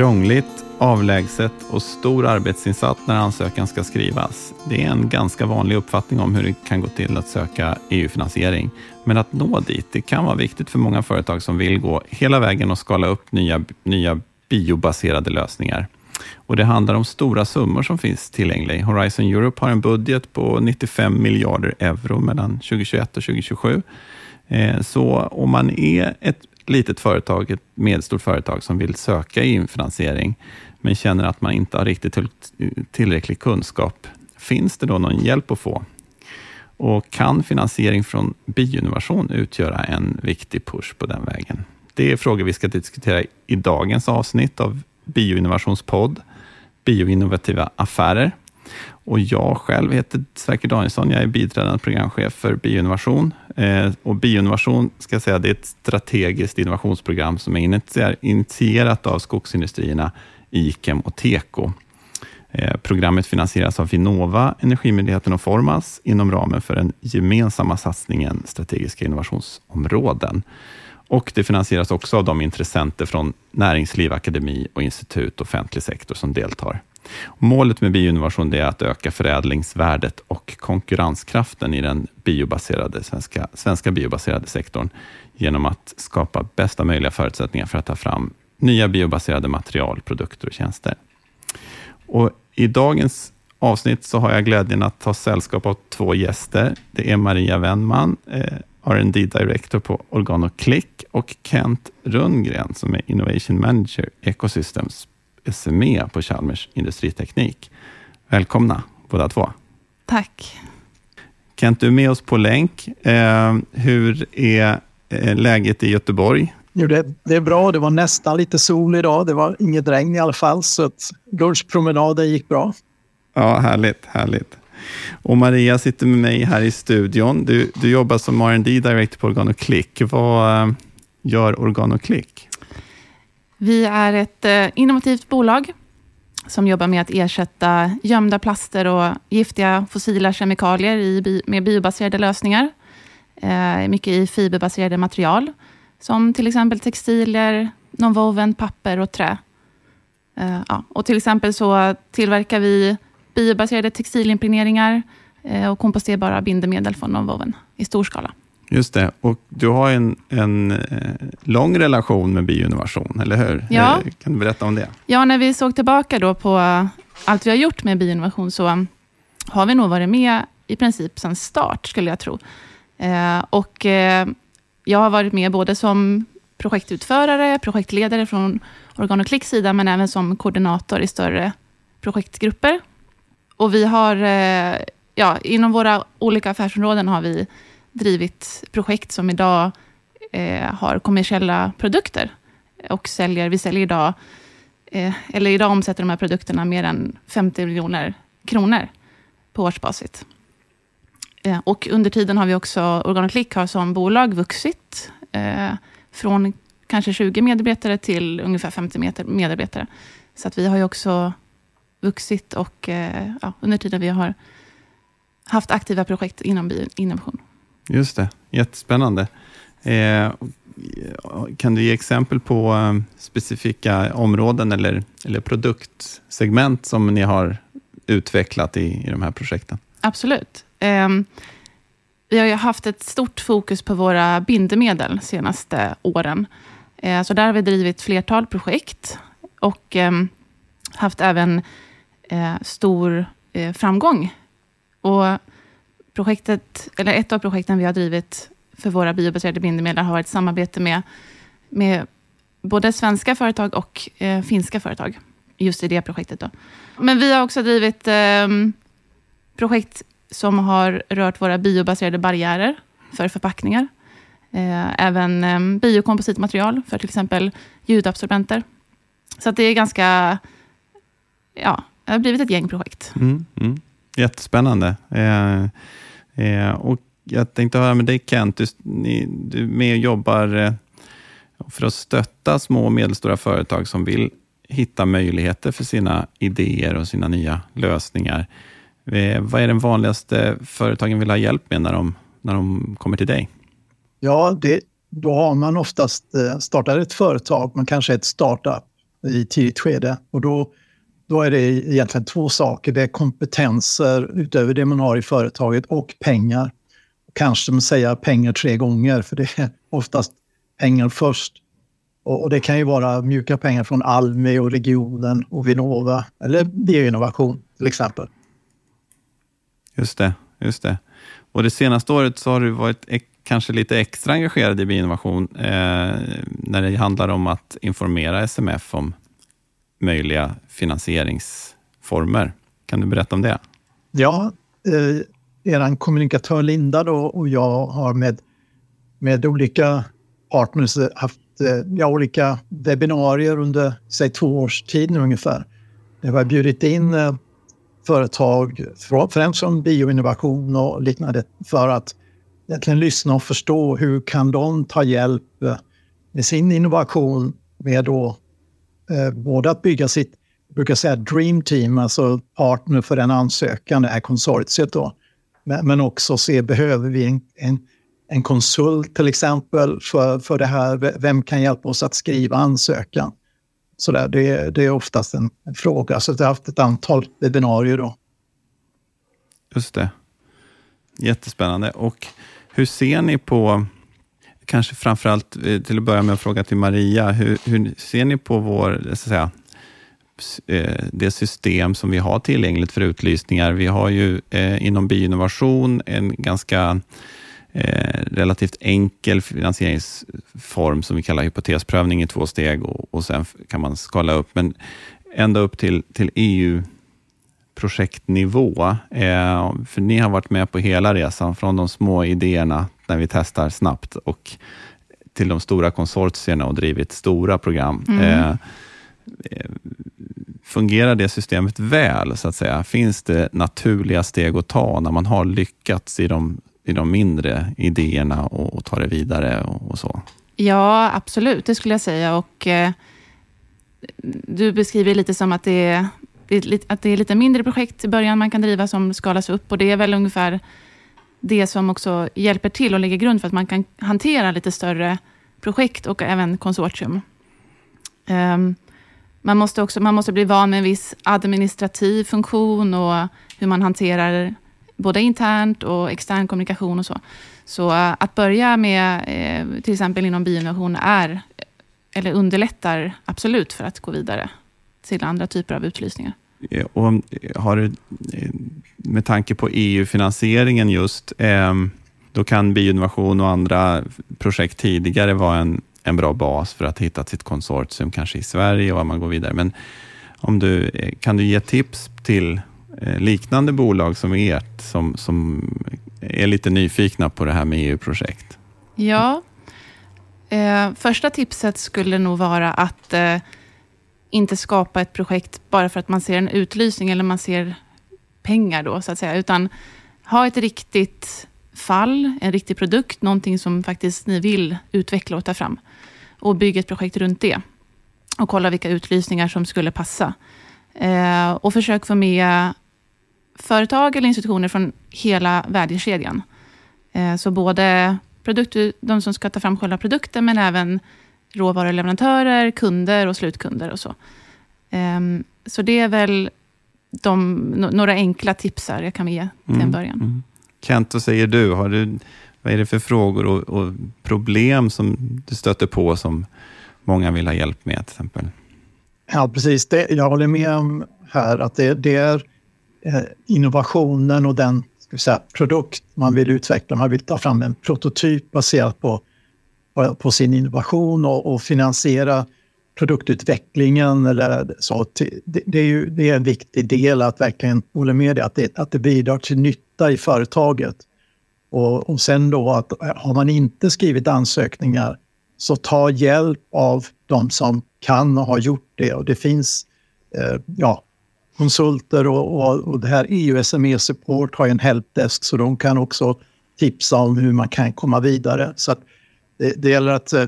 Krångligt, avlägset och stor arbetsinsats när ansökan ska skrivas. Det är en ganska vanlig uppfattning om hur det kan gå till att söka EU-finansiering. Men att nå dit, det kan vara viktigt för många företag som vill gå hela vägen och skala upp nya, nya biobaserade lösningar. Och Det handlar om stora summor som finns tillgängliga. Horizon Europe har en budget på 95 miljarder euro mellan 2021 och 2027. Eh, så om man är ett litet företag, ett medelstort företag som vill söka EU-finansiering, men känner att man inte har riktigt tillräcklig kunskap, finns det då någon hjälp att få? Och kan finansiering från bioinnovation utgöra en viktig push på den vägen? Det är frågor vi ska diskutera i dagens avsnitt av Bioinnovationspodd, Bioinnovativa affärer. Och jag själv heter Sverker Danielsson. Jag är biträdande programchef för bioinnovation. Eh, och bioinnovation ska jag säga, det är ett strategiskt innovationsprogram som är initierat av skogsindustrierna Ikem och Teko. Eh, programmet finansieras av Vinnova, Energimyndigheten och Formas inom ramen för den gemensamma satsningen strategiska innovationsområden. Och det finansieras också av de intressenter från näringsliv, akademi och institut och offentlig sektor som deltar. Målet med bioinnovation är att öka förädlingsvärdet och konkurrenskraften i den biobaserade, svenska, svenska biobaserade sektorn genom att skapa bästa möjliga förutsättningar för att ta fram nya biobaserade material, produkter och tjänster. Och I dagens avsnitt så har jag glädjen att ta sällskap av två gäster. Det är Maria Wennman, eh, R&D Director på OrganoClick och Kent Rundgren som är Innovation Manager Ecosystems SME på Chalmers Industriteknik. Välkomna båda två. Tack. Kent, du är med oss på länk. Eh, hur är eh, läget i Göteborg? Jo, det, det, är bra. Det var nästan lite sol idag. Det var inget regn i alla fall, så att lunchpromenaden gick bra. Ja, härligt, härligt. Och Maria sitter med mig här i studion. Du, du jobbar som R&D Director på OrganoClick. Vad eh, gör OrganoClick? Vi är ett eh, innovativt bolag som jobbar med att ersätta gömda plaster och giftiga fossila kemikalier i, med biobaserade lösningar. Eh, mycket i fiberbaserade material, som till exempel textilier, nonwoven, papper och trä. Eh, ja. Och till exempel så tillverkar vi biobaserade textilimpregneringar och komposterbara bindemedel från nonwoven i stor skala. Just det, och du har en, en eh, lång relation med bioinnovation, eller hur? Ja. Kan du berätta om det? Ja, när vi såg tillbaka då på allt vi har gjort med bioinnovation, så har vi nog varit med i princip sedan start, skulle jag tro. Eh, och eh, jag har varit med både som projektutförare, projektledare från OrganoClicks sida, men även som koordinator i större projektgrupper. Och vi har, ja, inom våra olika affärsområden har vi drivit projekt som idag eh, har kommersiella produkter. Och säljer, vi säljer idag, eh, eller idag omsätter de här produkterna mer än 50 miljoner kronor på årsbasis. Eh, och under tiden har vi också, OrganoClick har som bolag vuxit eh, från kanske 20 medarbetare till ungefär 50 medarbetare. Så att vi har ju också vuxit och eh, ja, under tiden vi har haft aktiva projekt inom innovation. Just det, jättespännande. Eh, kan du ge exempel på eh, specifika områden eller, eller produktsegment som ni har utvecklat i, i de här projekten? Absolut. Eh, vi har haft ett stort fokus på våra bindemedel de senaste åren. Eh, så där har vi drivit flertal projekt och ehm, haft även eh, stor eh, framgång. Och projektet, eller ett av projekten vi har drivit för våra biobaserade bindemedel har varit samarbete med, med både svenska företag och eh, finska företag. Just i det projektet. Då. Men vi har också drivit eh, projekt som har rört våra biobaserade barriärer för förpackningar. Eh, även eh, biokompositmaterial för till exempel ljudabsorbenter. Så det är ganska... Ja, det har blivit ett gäng projekt. Mm, mm. Jättespännande. Eh, eh, och jag tänkte höra med dig Kent, du, ni, du är med och jobbar eh, för att stötta små och medelstora företag som vill hitta möjligheter för sina idéer och sina nya lösningar. Eh, vad är den vanligaste företagen vill ha hjälp med när de, när de kommer till dig? Ja, det, då har man oftast eh, startat ett företag, man kanske ett startup i tidigt skede. Och då, då är det egentligen två saker. Det är kompetenser utöver det man har i företaget och pengar. Kanske man säger pengar tre gånger, för det är oftast pengar först. Och, det kan ju vara mjuka pengar från Almi och regionen och Vinnova eller bioinnovation till exempel. Just det, just det. Och det senaste året så har du varit kanske lite extra engagerad i bioinnovation eh, när det handlar om att informera SMF om möjliga finansieringsformer. Kan du berätta om det? Ja, eh, er kommunikatör Linda då och jag har med, med olika partners haft eh, ja, olika webbinarier under säg, två års tid nu ungefär. Vi har bjudit in eh, företag, främst från bioinnovation och liknande, för att egentligen lyssna och förstå hur kan de ta hjälp eh, med sin innovation med då Eh, både att bygga sitt, jag brukar säga dream team, alltså partner för den ansökan, det här konsortiet då. Men, men också se, behöver vi en, en, en konsult till exempel för, för det här? Vem kan hjälpa oss att skriva ansökan? Så där, det, det är oftast en, en fråga. Så jag har haft ett antal webbinarier då. Just det. Jättespännande. Och hur ser ni på, kanske framförallt eh, till att börja med att fråga till Maria, hur, hur ser ni på vår, så att säga, eh, det system som vi har tillgängligt för utlysningar. Vi har ju eh, inom bioinnovation en ganska eh, relativt enkel finansieringsform som vi kallar hypotesprövning i två steg och, och sen kan man skala upp, men ända upp till, till EU projektnivå. Eh, för ni har varit med på hela resan, från de små idéerna när vi testar snabbt och till de stora konsortierna och drivit stora program. Mm. Eh, fungerar det systemet väl, så att säga? Finns det naturliga steg att ta när man har lyckats i de, i de mindre idéerna och, och ta det vidare och, och, så? Ja, absolut, det skulle jag säga. Och, eh, du beskriver lite som att det är att det är lite mindre projekt i början man kan driva som skalas upp och det är väl ungefär det som också hjälper till och lägger grund för att man kan hantera lite större projekt och även konsortium. Um, man, måste också, man måste bli van med en viss administrativ funktion och hur man hanterar både internt och extern kommunikation och så. Så uh, att börja med uh, till exempel inom bioinnovation är, eller underlättar absolut för att gå vidare till andra typer av utlysningar. Eh, och eh, har du, eh, med tanke på EU-finansieringen just, ehm, då kan bioinnovation och andra projekt tidigare vara en, en bra bas för att hitta sitt konsortium, kanske i Sverige och vad man går vidare. Men om du, kan du ge tips till liknande bolag som ert, som, som är lite nyfikna på det här med EU-projekt? Ja, eh, första tipset skulle nog vara att eh, inte skapa ett projekt bara för att man ser en utlysning eller man ser pengar då, så att säga, utan ha ett riktigt fall, en riktig produkt, någonting som faktiskt ni vill utveckla och ta fram. Och bygga ett projekt runt det. Och kolla vilka utlysningar som skulle passa. Eh, och försök få med företag eller institutioner från hela värdekedjan. Eh, så både produkt, de som ska ta fram själva produkten, men även råvaruleverantörer, kunder och slutkunder och så. Um, så det är väl de, några enkla tipsar jag kan ge till mm, en början. Mm. Kent, vad säger du? Har du? Vad är det för frågor och, och, problem som du stöter på som många vill ha hjälp med till exempel? Ja, precis. Det, jag håller med om här att det, det är eh, innovationen och den ska säga, produkt man vill utveckla. Man vill ta fram en prototyp baserat på på sin innovation och, och finansiera produktutvecklingen. Eller så. Det, det, är ju, det är en viktig del att verkligen hålla med dig att det, att det bidrar till nytta i företaget. Och, och sen då att har man inte skrivit ansökningar så ta hjälp av de som kan och har gjort det. Och det finns eh, ja, konsulter och, och, och det här EU SME Support har en helpdesk så de kan också tipsa om hur man kan komma vidare. Så att det, det gäller att, eh,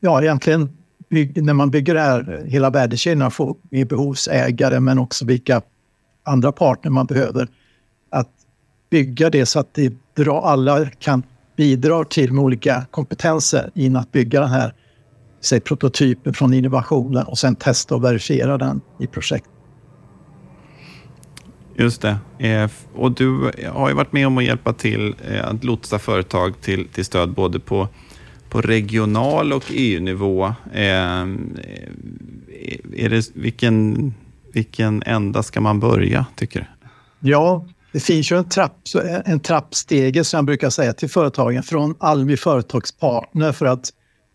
ja egentligen bygg, när man bygger det här, hela värdekedjan, få med behovsägare men också vilka andra partner man behöver. Att bygga det så att det drar, alla kan bidra till med olika kompetenser in att bygga den här säg, prototypen från innovationen och sen testa och verifiera den i projekt. Just det. Eh, och du har ju varit med om att hjälpa till eh, att lotsa företag till, till stöd både på, på regional och EU-nivå. Eh, eh, är det, vilken, vilken ända ska man börja, tycker du? Ja, det finns ju en, trapp, en trappstege som jag brukar säga till företagen från Almi Företagspartner för att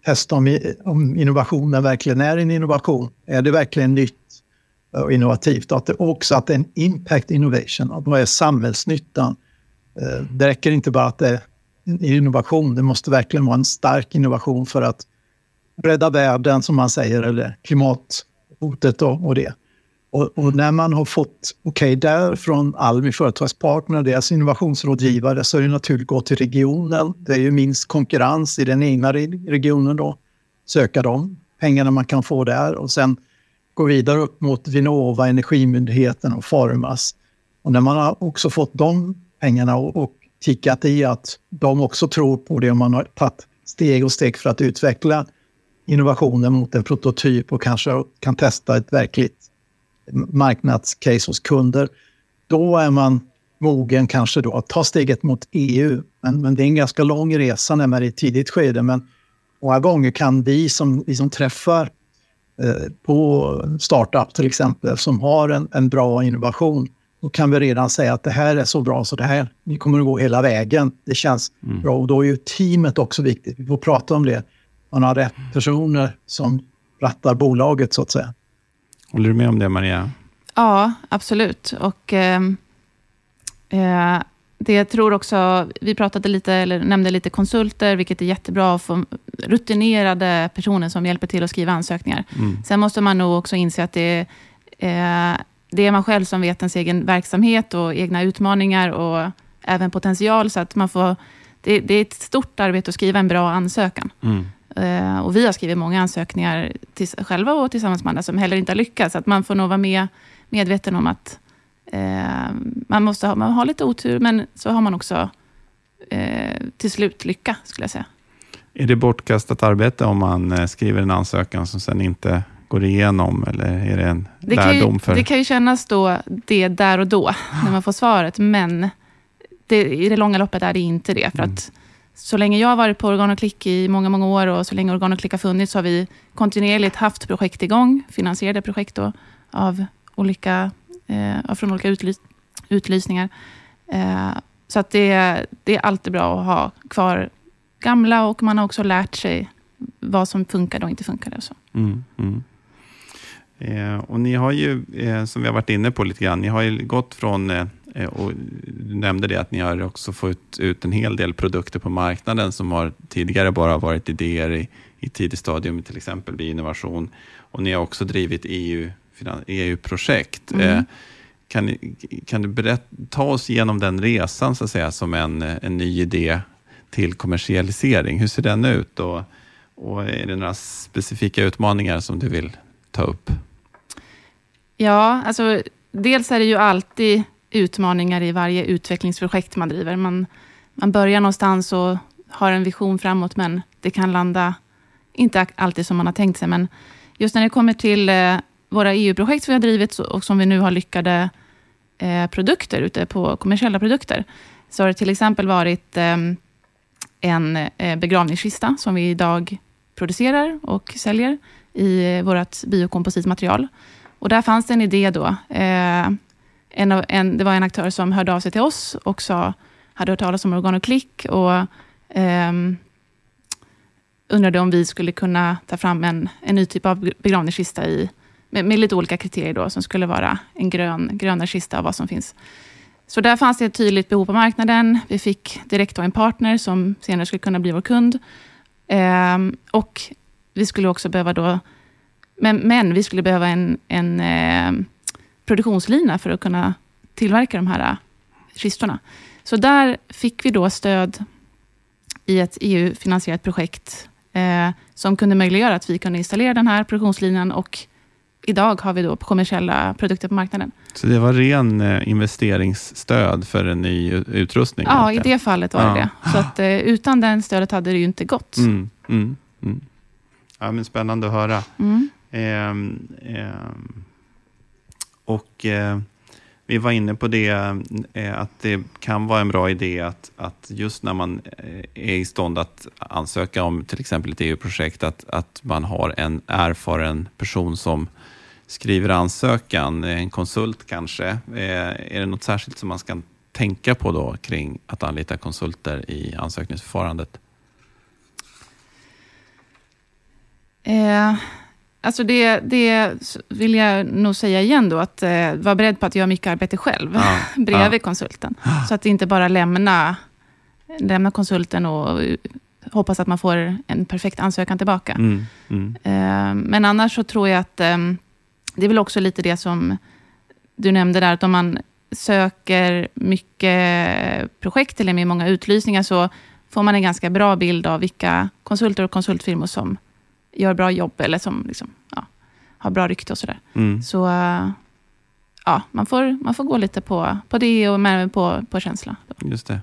testa om, om innovationen verkligen är en innovation. Är det verkligen nytt och innovativt? Och att det också att det är en impact innovation. Vad är samhällsnyttan? Eh, det räcker inte bara att det är innovation. Det måste verkligen vara en stark innovation för att rädda världen, som man säger, eller klimathotet och, och det. Och, och, när man har fått okej okay, där från Almi Företagspartner, deras innovationsrådgivare, så är det naturligt att gå till regionen. Det är ju minst konkurrens i den egna regionen då. Söka de pengarna man kan få där och sen gå vidare upp mot Vinnova, Energimyndigheten och Formas. Och när man har också fått de pengarna och, och tickat i att de också tror på det och man har tagit steg och steg för att utveckla innovationen mot en prototyp och kanske kan testa ett verkligt marknadscase hos kunder, då är man mogen kanske då att ta steget mot EU. Men, men det är en ganska lång resa när man är i ett tidigt skede. Men många gånger kan vi som, vi som träffar på startup till exempel, som har en, en bra innovation, då kan vi redan säga att det här är så bra så det här, vi kommer att gå hela vägen. Det känns mm. bra och då är ju teamet också viktigt. Vi får prata om det. Man har rätt personer som rattar bolaget så att säga. Håller du med om det, Maria? Ja, absolut. Och eh, eh, det jag tror också, vi pratade lite, eller nämnde lite konsulter, vilket är jättebra få rutinerade personer som hjälper till att skriva ansökningar. Mm. Sen måste man nog också inse att det, eh, det är man själv som vet ens egen verksamhet och egna utmaningar och även potential. Så att man får, det, det är ett stort arbete att skriva en bra ansökan. Mm. Eh, och vi har skrivit många ansökningar till, själva och tillsammans med andra som heller inte har lyckats. Så att man får nog vara med, medveten om att eh, man måste ha, man har lite otur, men så har man också eh, till slut lycka, skulle jag säga. Är det bortkastat arbete om man eh, skriver en ansökan som sen inte går igenom, eller är det en det lärdom? Ju, för... Det kan ju kännas då, det där och då, när man får svaret, men det, i det långa loppet är det inte det. För mm. att så länge jag har varit på Organ och Klick i många, många år och så länge Organ och Klick har funnits så har vi kontinuerligt haft projekt igång, finansierade projekt då, av olika, eh, från olika utlys utlysningar. Eh, så att det, det är alltid bra att ha kvar gamla och man har också lärt sig vad som funkar och inte funkar. Och så. Mm, mm. Eh, och ni har ju, eh, som vi har varit inne på lite grann, ni har ju gått från eh, eh, och du nämnde det att ni har också fått ut en hel del produkter på marknaden som har tidigare bara varit idéer i, i tidigt stadium, till exempel vid innovation. Och ni har också drivit EU, EU-projekt. Mm. Eh, kan, kan du berätta, ta oss igenom den resan så att säga, som en, en ny idé till kommersialisering? Hur ser den ut och, och är det några specifika utmaningar som du vill ta upp? Ja, alltså dels är det ju alltid utmaningar i varje utvecklingsprojekt man driver. Man, man börjar någonstans och har en vision framåt, men det kan landa, inte alltid som man har tänkt sig, men just när det kommer till eh, våra EU-projekt som vi har drivit och som vi nu har lyckade eh, produkter ute på kommersiella produkter, så har det till exempel varit eh, en eh, begravningskista som vi idag producerar och säljer i eh, vårt biokompositmaterial. Och där fanns det en idé då, eh, en, av, en, det var en aktör som hörde av sig till oss och sa, hade hört talas om Organ och Klick och eh, undrade om vi skulle kunna ta fram en, en ny typ av begravningskista i, med, med, lite olika kriterier då, som skulle vara en grön, grönare kista av vad som finns. Så där fanns det ett tydligt behov på marknaden. Vi fick direkt en partner som senare skulle kunna bli vår kund. Ehm, och vi skulle också behöva då, men, men vi skulle behöva en, en eh, produktionslina för att kunna tillverka de här eh, kistorna. Så där fick vi då stöd i ett EU-finansierat projekt eh, som kunde möjliggöra att vi kunde installera den här produktionslinan och idag har vi då kommersiella produkter på marknaden. Så det var ren eh, investeringsstöd för en ny utrustning? Ja, i det fallet var ja. det det. Så att, eh, utan den stödet hade det ju inte gått. Mm, mm, mm. Ja, men spännande att höra. Mm. Eh, eh, och eh, vi var inne på det, eh, att det kan vara en bra idé att, att just när man eh, är i stånd att ansöka om till exempel ett EU-projekt, att, att man har en erfaren person som skriver ansökan, en konsult kanske. Eh, är det något särskilt som man ska tänka på då kring att anlita konsulter i ansökningsförfarandet? Eh, alltså det, det vill jag nog säga igen då, att eh, vara beredd på att göra mycket arbete själv Ja, bredvid ja. konsulten. Så att inte bara lämna, lämna konsulten och eh, hoppas att man får en perfekt ansökan tillbaka. Mm, mm, Eh, men annars så tror jag att eh, det är väl också lite det som du nämnde där, att om man söker mycket projekt eller med många utlysningar så får man en ganska bra bild av vilka konsulter och konsultfirmor som gör bra jobb eller som liksom, ja, har bra rykte och sådär. mm. Så ja, man får, man får gå lite på, på det och med på, på känsla. Just det.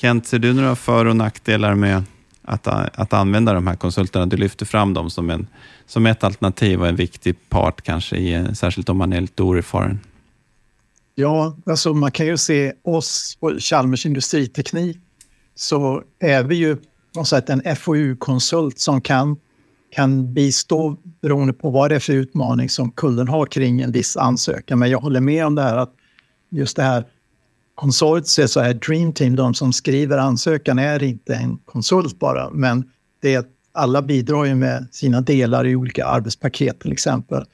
Kent, ser du några för och nackdelar med att, att använda de här konsulterna? Du lyfter fram dem som, en, som ett alternativ och en viktig part kanske, i, särskilt om man är lite oerfaren. Ja, alltså man kan ju se oss på Chalmers industriteknik så är vi ju på något sätt en FoU-konsult som kan, kan bistå beroende på vad det är för utmaning som kunden har kring en viss ansökan. Men jag håller med om det här att just det här konsortiet, så är Dream Team, de som skriver ansökan är inte en konsult bara, men det är alla bidrar ju med sina delar i olika arbetspaket till exempel.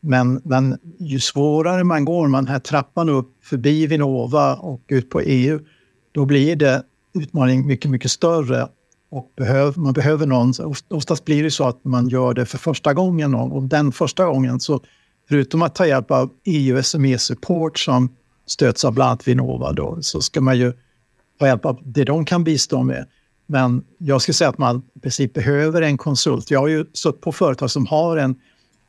Men, men ju svårare man går, man här trappan upp förbi Vinnova och ut på EU, då blir det utmaning mycket, mycket större. Och behöv, man behöver någon, oftast blir det så att man gör det för första gången. Och den första gången, så förutom att ta hjälp av EU SME-support som stöds av bland annat Vinnova, då, så ska man ju få hjälp av det de kan bistå med. Men jag skulle säga att man i princip behöver en konsult. Jag har ju suttit på företag som har en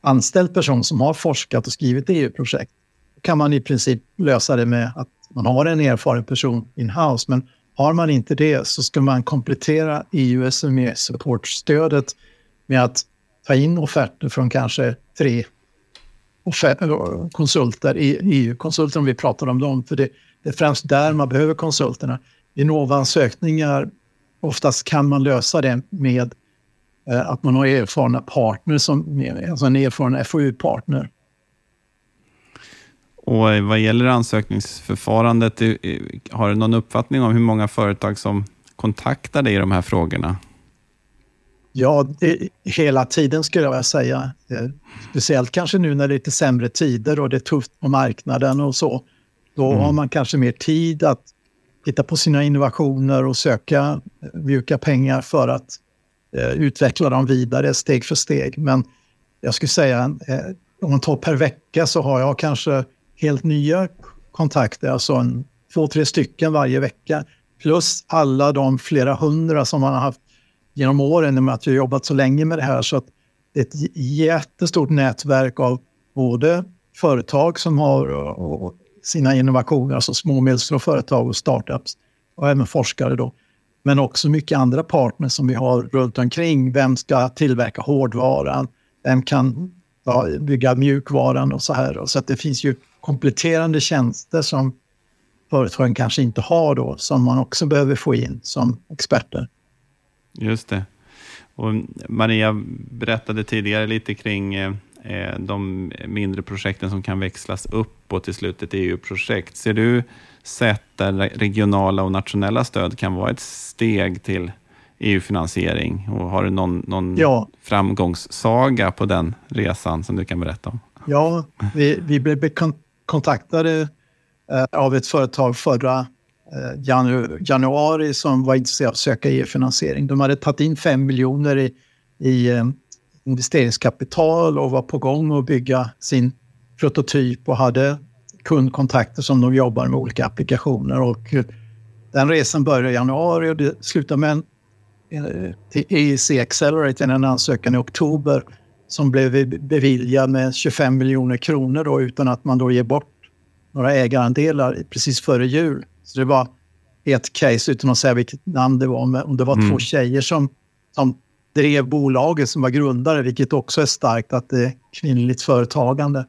anställd person som har forskat och skrivit EU-projekt. E då kan man i princip lösa det med att man har en erfaren person in-house. Men har man inte det så ska man komplettera EU SME supportstödet med att ta in offerter från kanske tre konsulter, EU-konsulter om vi pratar om dem. För det, det är främst där man behöver konsulterna. Vinnova-ansökningar, oftast kan man lösa det med eh, att man har erfarna partner, som, alltså en erfaren FoU-partner. Och eh, vad gäller ansökningsförfarandet, eh, eh, har du någon uppfattning om hur många företag som kontaktar dig i de här frågorna? Ja, det, hela tiden skulle jag vilja säga. Eh, speciellt kanske nu när det är lite sämre tider och det är tufft på marknaden och så. Då Mm. har man kanske mer tid att titta på sina innovationer och söka eh, mjuka pengar för att eh, utveckla dem vidare steg för steg. Men jag skulle säga, eh, om man tar per vecka så har jag kanske helt nya kontakter, alltså en, två, tre stycken varje vecka. Plus alla de flera hundra som man har haft genom åren i och med att jag har jobbat så länge med det här. Så att det är ett jättestort nätverk av både företag som har sina innovationer, alltså små och medelstora företag och startups och även forskare då. Men också mycket andra partners som vi har runt omkring. Vem ska tillverka hårdvaran? Vem kan ja, bygga mjukvaran och så här. Så att det finns ju kompletterande tjänster som företagen kanske inte har då, som man också behöver få in som experter. Just det. Och Maria berättade tidigare lite kring eh, de mindre projekten som kan växlas upp och till slut ett EU-projekt. Ser du sätt där regionala och nationella stöd kan vara ett steg till EU-finansiering? Och har du någon, någon Ja. framgångssaga på den resan som du kan berätta om? Ja, vi, vi blev kon- kontaktade eh, av ett företag förra eh, Eh, janu januari som var intresserade av att söka EU-finansiering. De hade tagit in 5 miljoner i, i eh, investeringskapital och var på gång att bygga sin prototyp och hade kundkontakter som de jobbar med olika applikationer. Och eh, den resan började i januari och det slutade med en till EEC Accelerator, en ansökan i oktober som blev beviljad med 25 miljoner kronor då, utan att man då ger bort några ägarandelar precis före jul. Så det var ett case, utan att säga vilket namn det var, men om det var Mm. två tjejer som, som drev bolaget som var grundare, vilket också är starkt att det är kvinnligt företagande.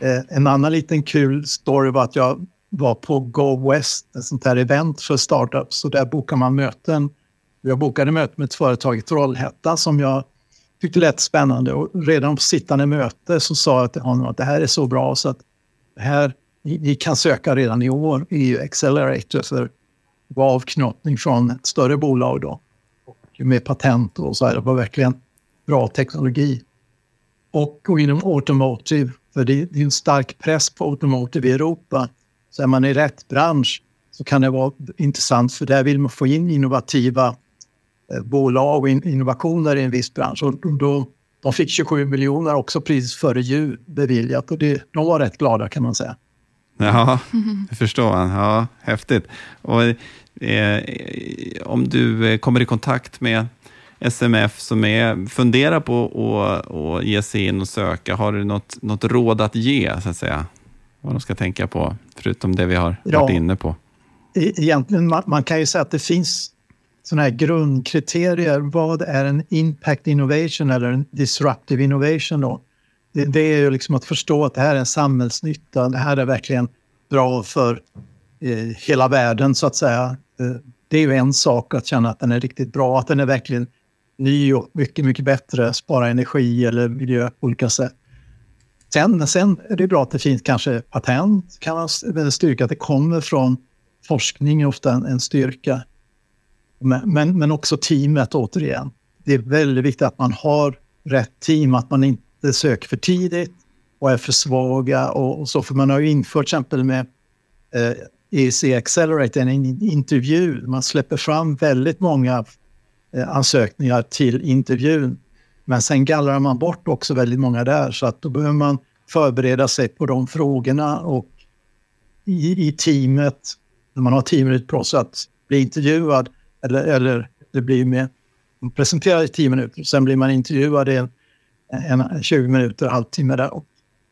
Eh, en annan liten kul story var att jag var på Go West, ett sånt här event för startups. Och där bokar man möten. Jag bokade möte med ett företag i Trollhättan som jag tyckte lät spännande. Och redan på sittande möte så sa jag till honom att det här är så bra så att det här, ni kan söka redan i år i Accelerator för avknoppning från ett större bolag då. Och med patent och så här. Det var verkligen bra teknologi. Och, och inom automotive, för det, det är en stark press på automotive i Europa. Så är man i rätt bransch så kan det vara intressant för där vill man få in innovativa eh, bolag och in, innovationer i en viss bransch. Och då, de fick 27 miljoner också precis före jul beviljat och det, de var rätt glada kan man säga. Ja, jag förstår. Ja, häftigt. Och, eh, om du eh, kommer i kontakt med SMF som är, funderar på att ge sig in och söka, har du något, något råd att ge, så att säga? Vad de ska tänka på, förutom det vi har ja, varit inne på? Egentligen, man, man kan ju säga att det finns sådana här grundkriterier. Vad är en impact innovation eller en disruptive innovation? Då? Det, det är ju liksom att förstå att det här är en samhällsnytta. Det här är verkligen bra för eh, hela världen, så att säga. Eh, det är ju en sak att känna att den är riktigt bra, att den är verkligen ny och mycket, mycket bättre, spara energi eller miljö på olika sätt. Sen, sen är det bra att det finns kanske patent, kan man eh, styrka att det kommer från forskning är ofta en, en styrka. Men, men, men, också teamet återigen. Det är väldigt viktigt att man har rätt team, att man inte söker för tidigt och är för svaga och, och så. För man har ju infört till exempel med eh, EEC Accelerate en intervju. Man släpper fram väldigt många eh, ansökningar till intervjun. Men sen gallrar man bort också väldigt många där så att då behöver man förbereda sig på de frågorna och i, i teamet, när man har teamet på sig att bli intervjuad eller, eller det blir med man presenterar i tio minuter, sen blir man intervjuad i en, en 20 minuter, halvtimme där. Och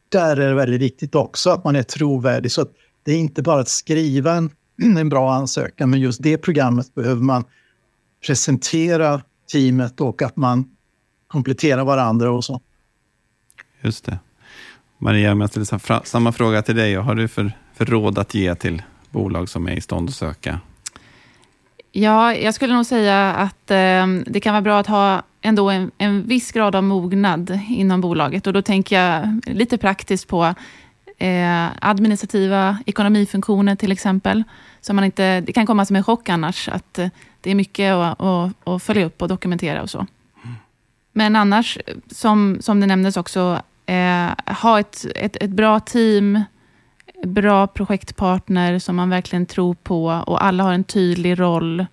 där är det väldigt viktigt också att man är trovärdig. Så att det är inte bara att skriva en, en bra ansökan, men just det programmet behöver man presentera teamet och att man kompletterar varandra och så. Just det. Maria, om jag ställer samma fråga till dig. Vad har du för, för råd att ge till bolag som är i stånd att söka? Ja, jag skulle nog säga att eh, det kan vara bra att ha ändå en, en viss grad av mognad inom bolaget. Och då tänker jag lite praktiskt på eh, administrativa ekonomifunktioner till exempel. Så man inte, det kan komma som en chock annars, att eh, det är mycket att, att, att följa upp och dokumentera och så. Men annars, som, som det nämndes också, eh, ha ett, ett, ett bra team, bra projektpartner som man verkligen tror på och alla har en tydlig roll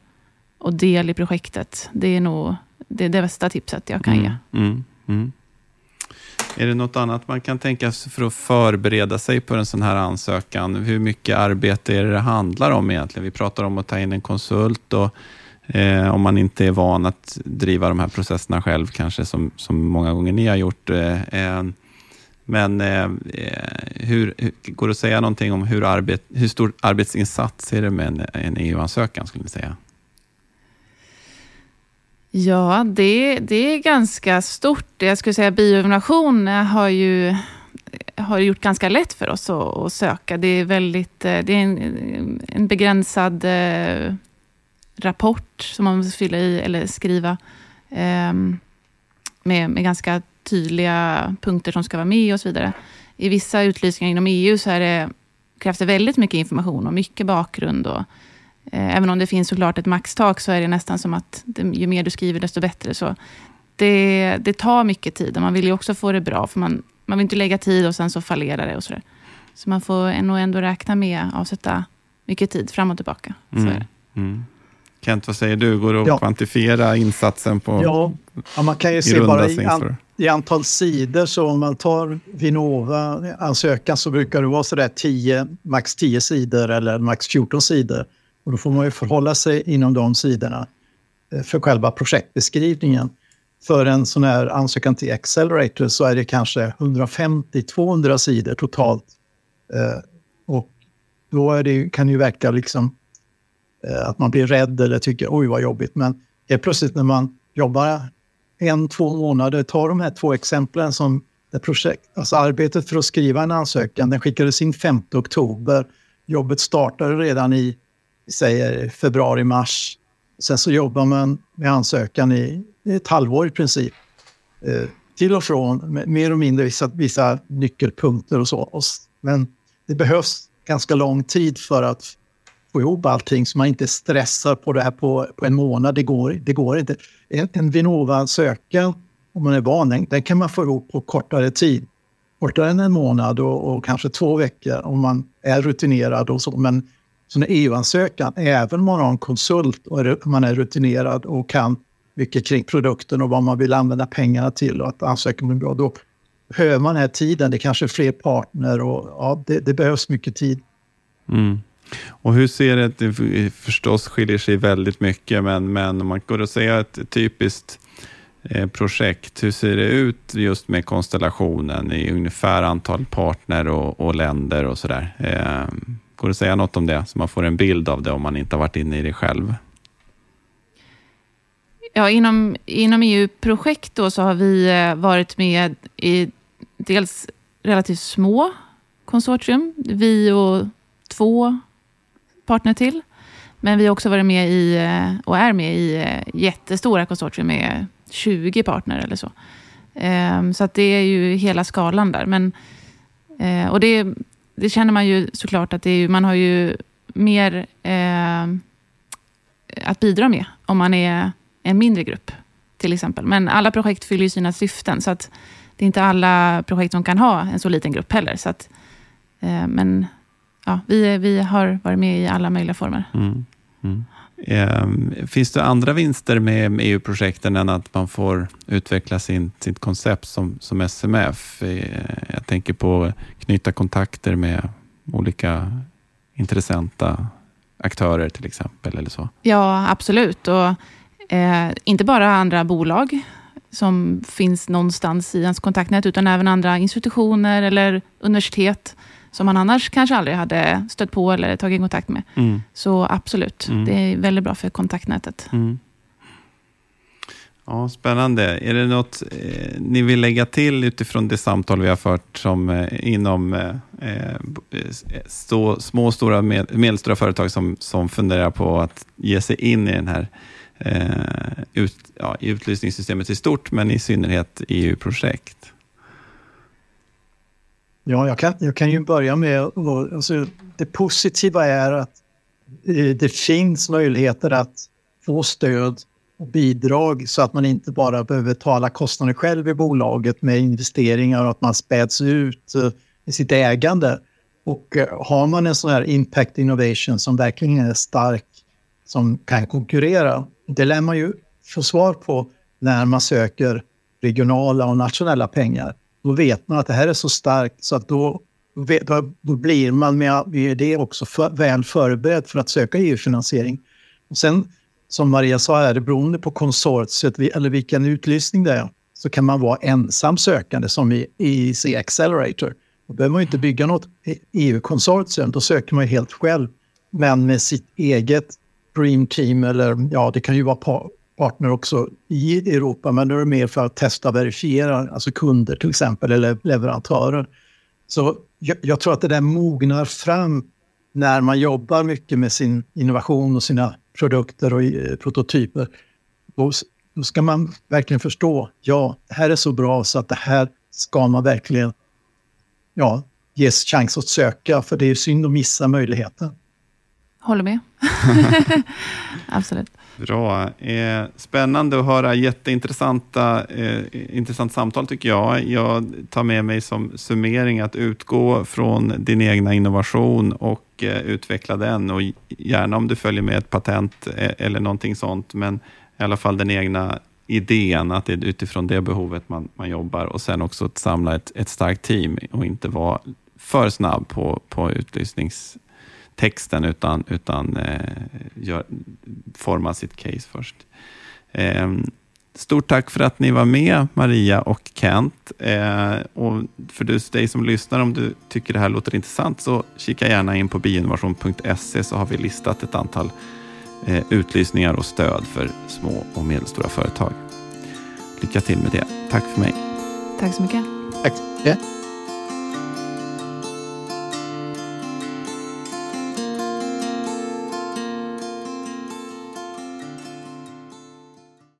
och del i projektet. Det är nog det, är det bästa tipset jag kan mm, ge. Mm, mm. Är det något annat man kan tänka sig för att förbereda sig på en sån här ansökan? Hur mycket arbete är det det handlar om egentligen? Vi pratar om att ta in en konsult och eh, om man inte är van att driva de här processerna själv, kanske som, som många gånger ni har gjort. Eh, men eh, eh, hur, hur, går det att säga någonting om hur, arbet, hur stor arbetsinsats är det med en, en EU-ansökan, skulle ni säga? Ja, det, det är ganska stort. Jag skulle säga bioinnovation har ju har gjort ganska lätt för oss att, att söka. Det är, väldigt, eh, det är en, en begränsad eh, rapport som man måste fylla i eller skriva eh, med, med ganska tydliga punkter som ska vara med och så vidare. I vissa utlysningar inom EU så är det, krävs det väldigt mycket information och mycket bakgrund. Och, även om det finns såklart ett maxtak så är det nästan som att det, ju mer du skriver desto bättre. Så det, det tar mycket tid och man vill ju också få det bra. För man, man vill inte lägga tid och sen så fallerar det och sådär. Så man får nog ändå räkna med att avsätta mycket tid fram och tillbaka. Så mm. Mm. Kent, vad säger du? Går det att ja. kvantifiera insatsen på Ja, ja man kan ju se bara i, an, i, antal sidor. Så om man tar Vinnova-ansökan så brukar det vara sådär 10, max 10 sidor eller max 14 sidor. Och då får man ju förhålla sig inom de sidorna eh, för själva projektbeskrivningen. För en sån här ansökan till Accelerator så är det kanske 150-200 sidor totalt. Eh, och då är det, kan det ju verka liksom eh, att man blir rädd eller tycker oj vad jobbigt. Men helt plötsligt när man jobbar en, två månader. Ta de här två exemplen som det projekt, alltså arbetet för att skriva en ansökan, den skickades in 5 oktober. Jobbet startade redan i, säger februari, mars. Sen så jobbar man med ansökan i, i ett halvår i princip. Eh, till och från, mer och mindre vissa, vissa nyckelpunkter och så. Men det behövs ganska lång tid för att få ihop allting så man inte stressar på det här på, på en månad. Det går, det går inte. En, en Vinnova-ansökan, om man är van, den, den kan man få ihop på kortare tid. Kortare än en månad och, och kanske två veckor om man är rutinerad och så. Men så en EU-ansökan, även om man har en konsult och man är rutinerad och kan mycket kring produkten och vad man vill använda pengarna till och att ansökan blir bra, då behöver man den här tiden. Det är kanske är fler partner och ja, det, det behövs mycket tid. Mm. Och hur ser det, det förstås skiljer sig väldigt mycket, men, men om man går att säga ett typiskt eh, projekt, hur ser det ut just med konstellationen i ungefär antal partner och, och länder och sådär? Eh, går det att säga något om det, så man får en bild av det om man inte har varit inne i det själv? Ja, inom, inom EU-projekt då så har vi eh, varit med i dels relativt små konsortium, vi och två partner till. Men vi har också varit med i, eh, och är med i eh, jättestora konsortium, med 20 partner eller så. Ehm, så att det är ju hela skalan där. Men, och det, det känner man ju såklart att det är, man har ju mer eh, att bidra med om man är en mindre grupp, till exempel. Men alla projekt fyller ju sina syften, så att det är inte alla projekt som kan ha en så liten grupp heller. Så att, eh, men ja, vi, vi har varit med i alla möjliga former. Mm. Mm. Ehm, finns det andra vinster med EU-projekten e än att man får utveckla sin, sitt koncept som, som SMF? Eh, jag tänker på knyta kontakter med olika intressanta aktörer till exempel. Eller så. Ja, absolut. Och Eh, inte bara andra bolag som finns någonstans i ens kontaktnät, utan även andra institutioner eller universitet som man annars kanske aldrig hade stött på eller tagit kontakt med. Mm. Så absolut, mm. det är väldigt bra för kontaktnätet. Mm. Ja, spännande. Är det något eh, ni vill lägga till utifrån det samtal vi har fört som, eh, inom eh, eh stå, små och stora med, medelstora företag som, som funderar på att ge sig in i den här eh, ut, ja, utlysningssystemet i stort, men i synnerhet EU-projekt? Ja, jag kan, jag kan ju börja med, alltså, det positiva är att eh, det finns möjligheter att få stöd och bidrag så att man inte bara behöver ta alla kostnader själv i bolaget med investeringar och att man späds ut eh, i sitt ägande. Och eh, har man en sån här impact innovation som verkligen är stark, som kan konkurrera, det lär man ju få svar på när man söker regionala och nationella pengar. Då vet man att det här är så starkt så att då, då, då blir man med, med det också för, väl förberedd för att söka EU-finansiering. Och sen, som Maria sa, är det beroende på konsortiet eller vilken utlysning det är, så kan man vara ensam sökande som i EEC Accelerator. Då behöver man inte bygga något EU-konsortium, då söker man helt själv, men med sitt eget Dream Team eller ja, det kan ju vara partner också i Europa, men nu är det mer för att testa och verifiera, alltså kunder till exempel eller leverantörer. Så jag, jag, tror att det där mognar fram när man jobbar mycket med sin innovation och sina produkter och eh, prototyper. Då, då ska man verkligen förstå, ja, det här är så bra så att det här ska man verkligen ja, ges chans att söka, för det är synd att missa möjligheten. Håller med. Absolut. Bra. Eh, spännande att höra. Jätteintressanta eh, intressant samtal tycker jag. Jag tar med mig som summering att utgå från din egna innovation och eh, utveckla den. Och gärna om du följer med ett patent eh, eller någonting sånt, men i alla fall den egna idén, att det är utifrån det behovet man, man jobbar och sen också att samla ett, ett starkt team och inte vara för snabb på, på utlysnings texten utan, utan eh, gör, forma sitt case först. Eh, stort tack för att ni var med, Maria och Kent. Eh, och för dig som lyssnar, om du tycker det här låter intressant, så kika gärna in på bioinnovation.se så har vi listat ett antal eh, utlysningar och stöd för små och medelstora företag. Lycka till med det. Tack för mig. Tack så mycket. Tack så mycket.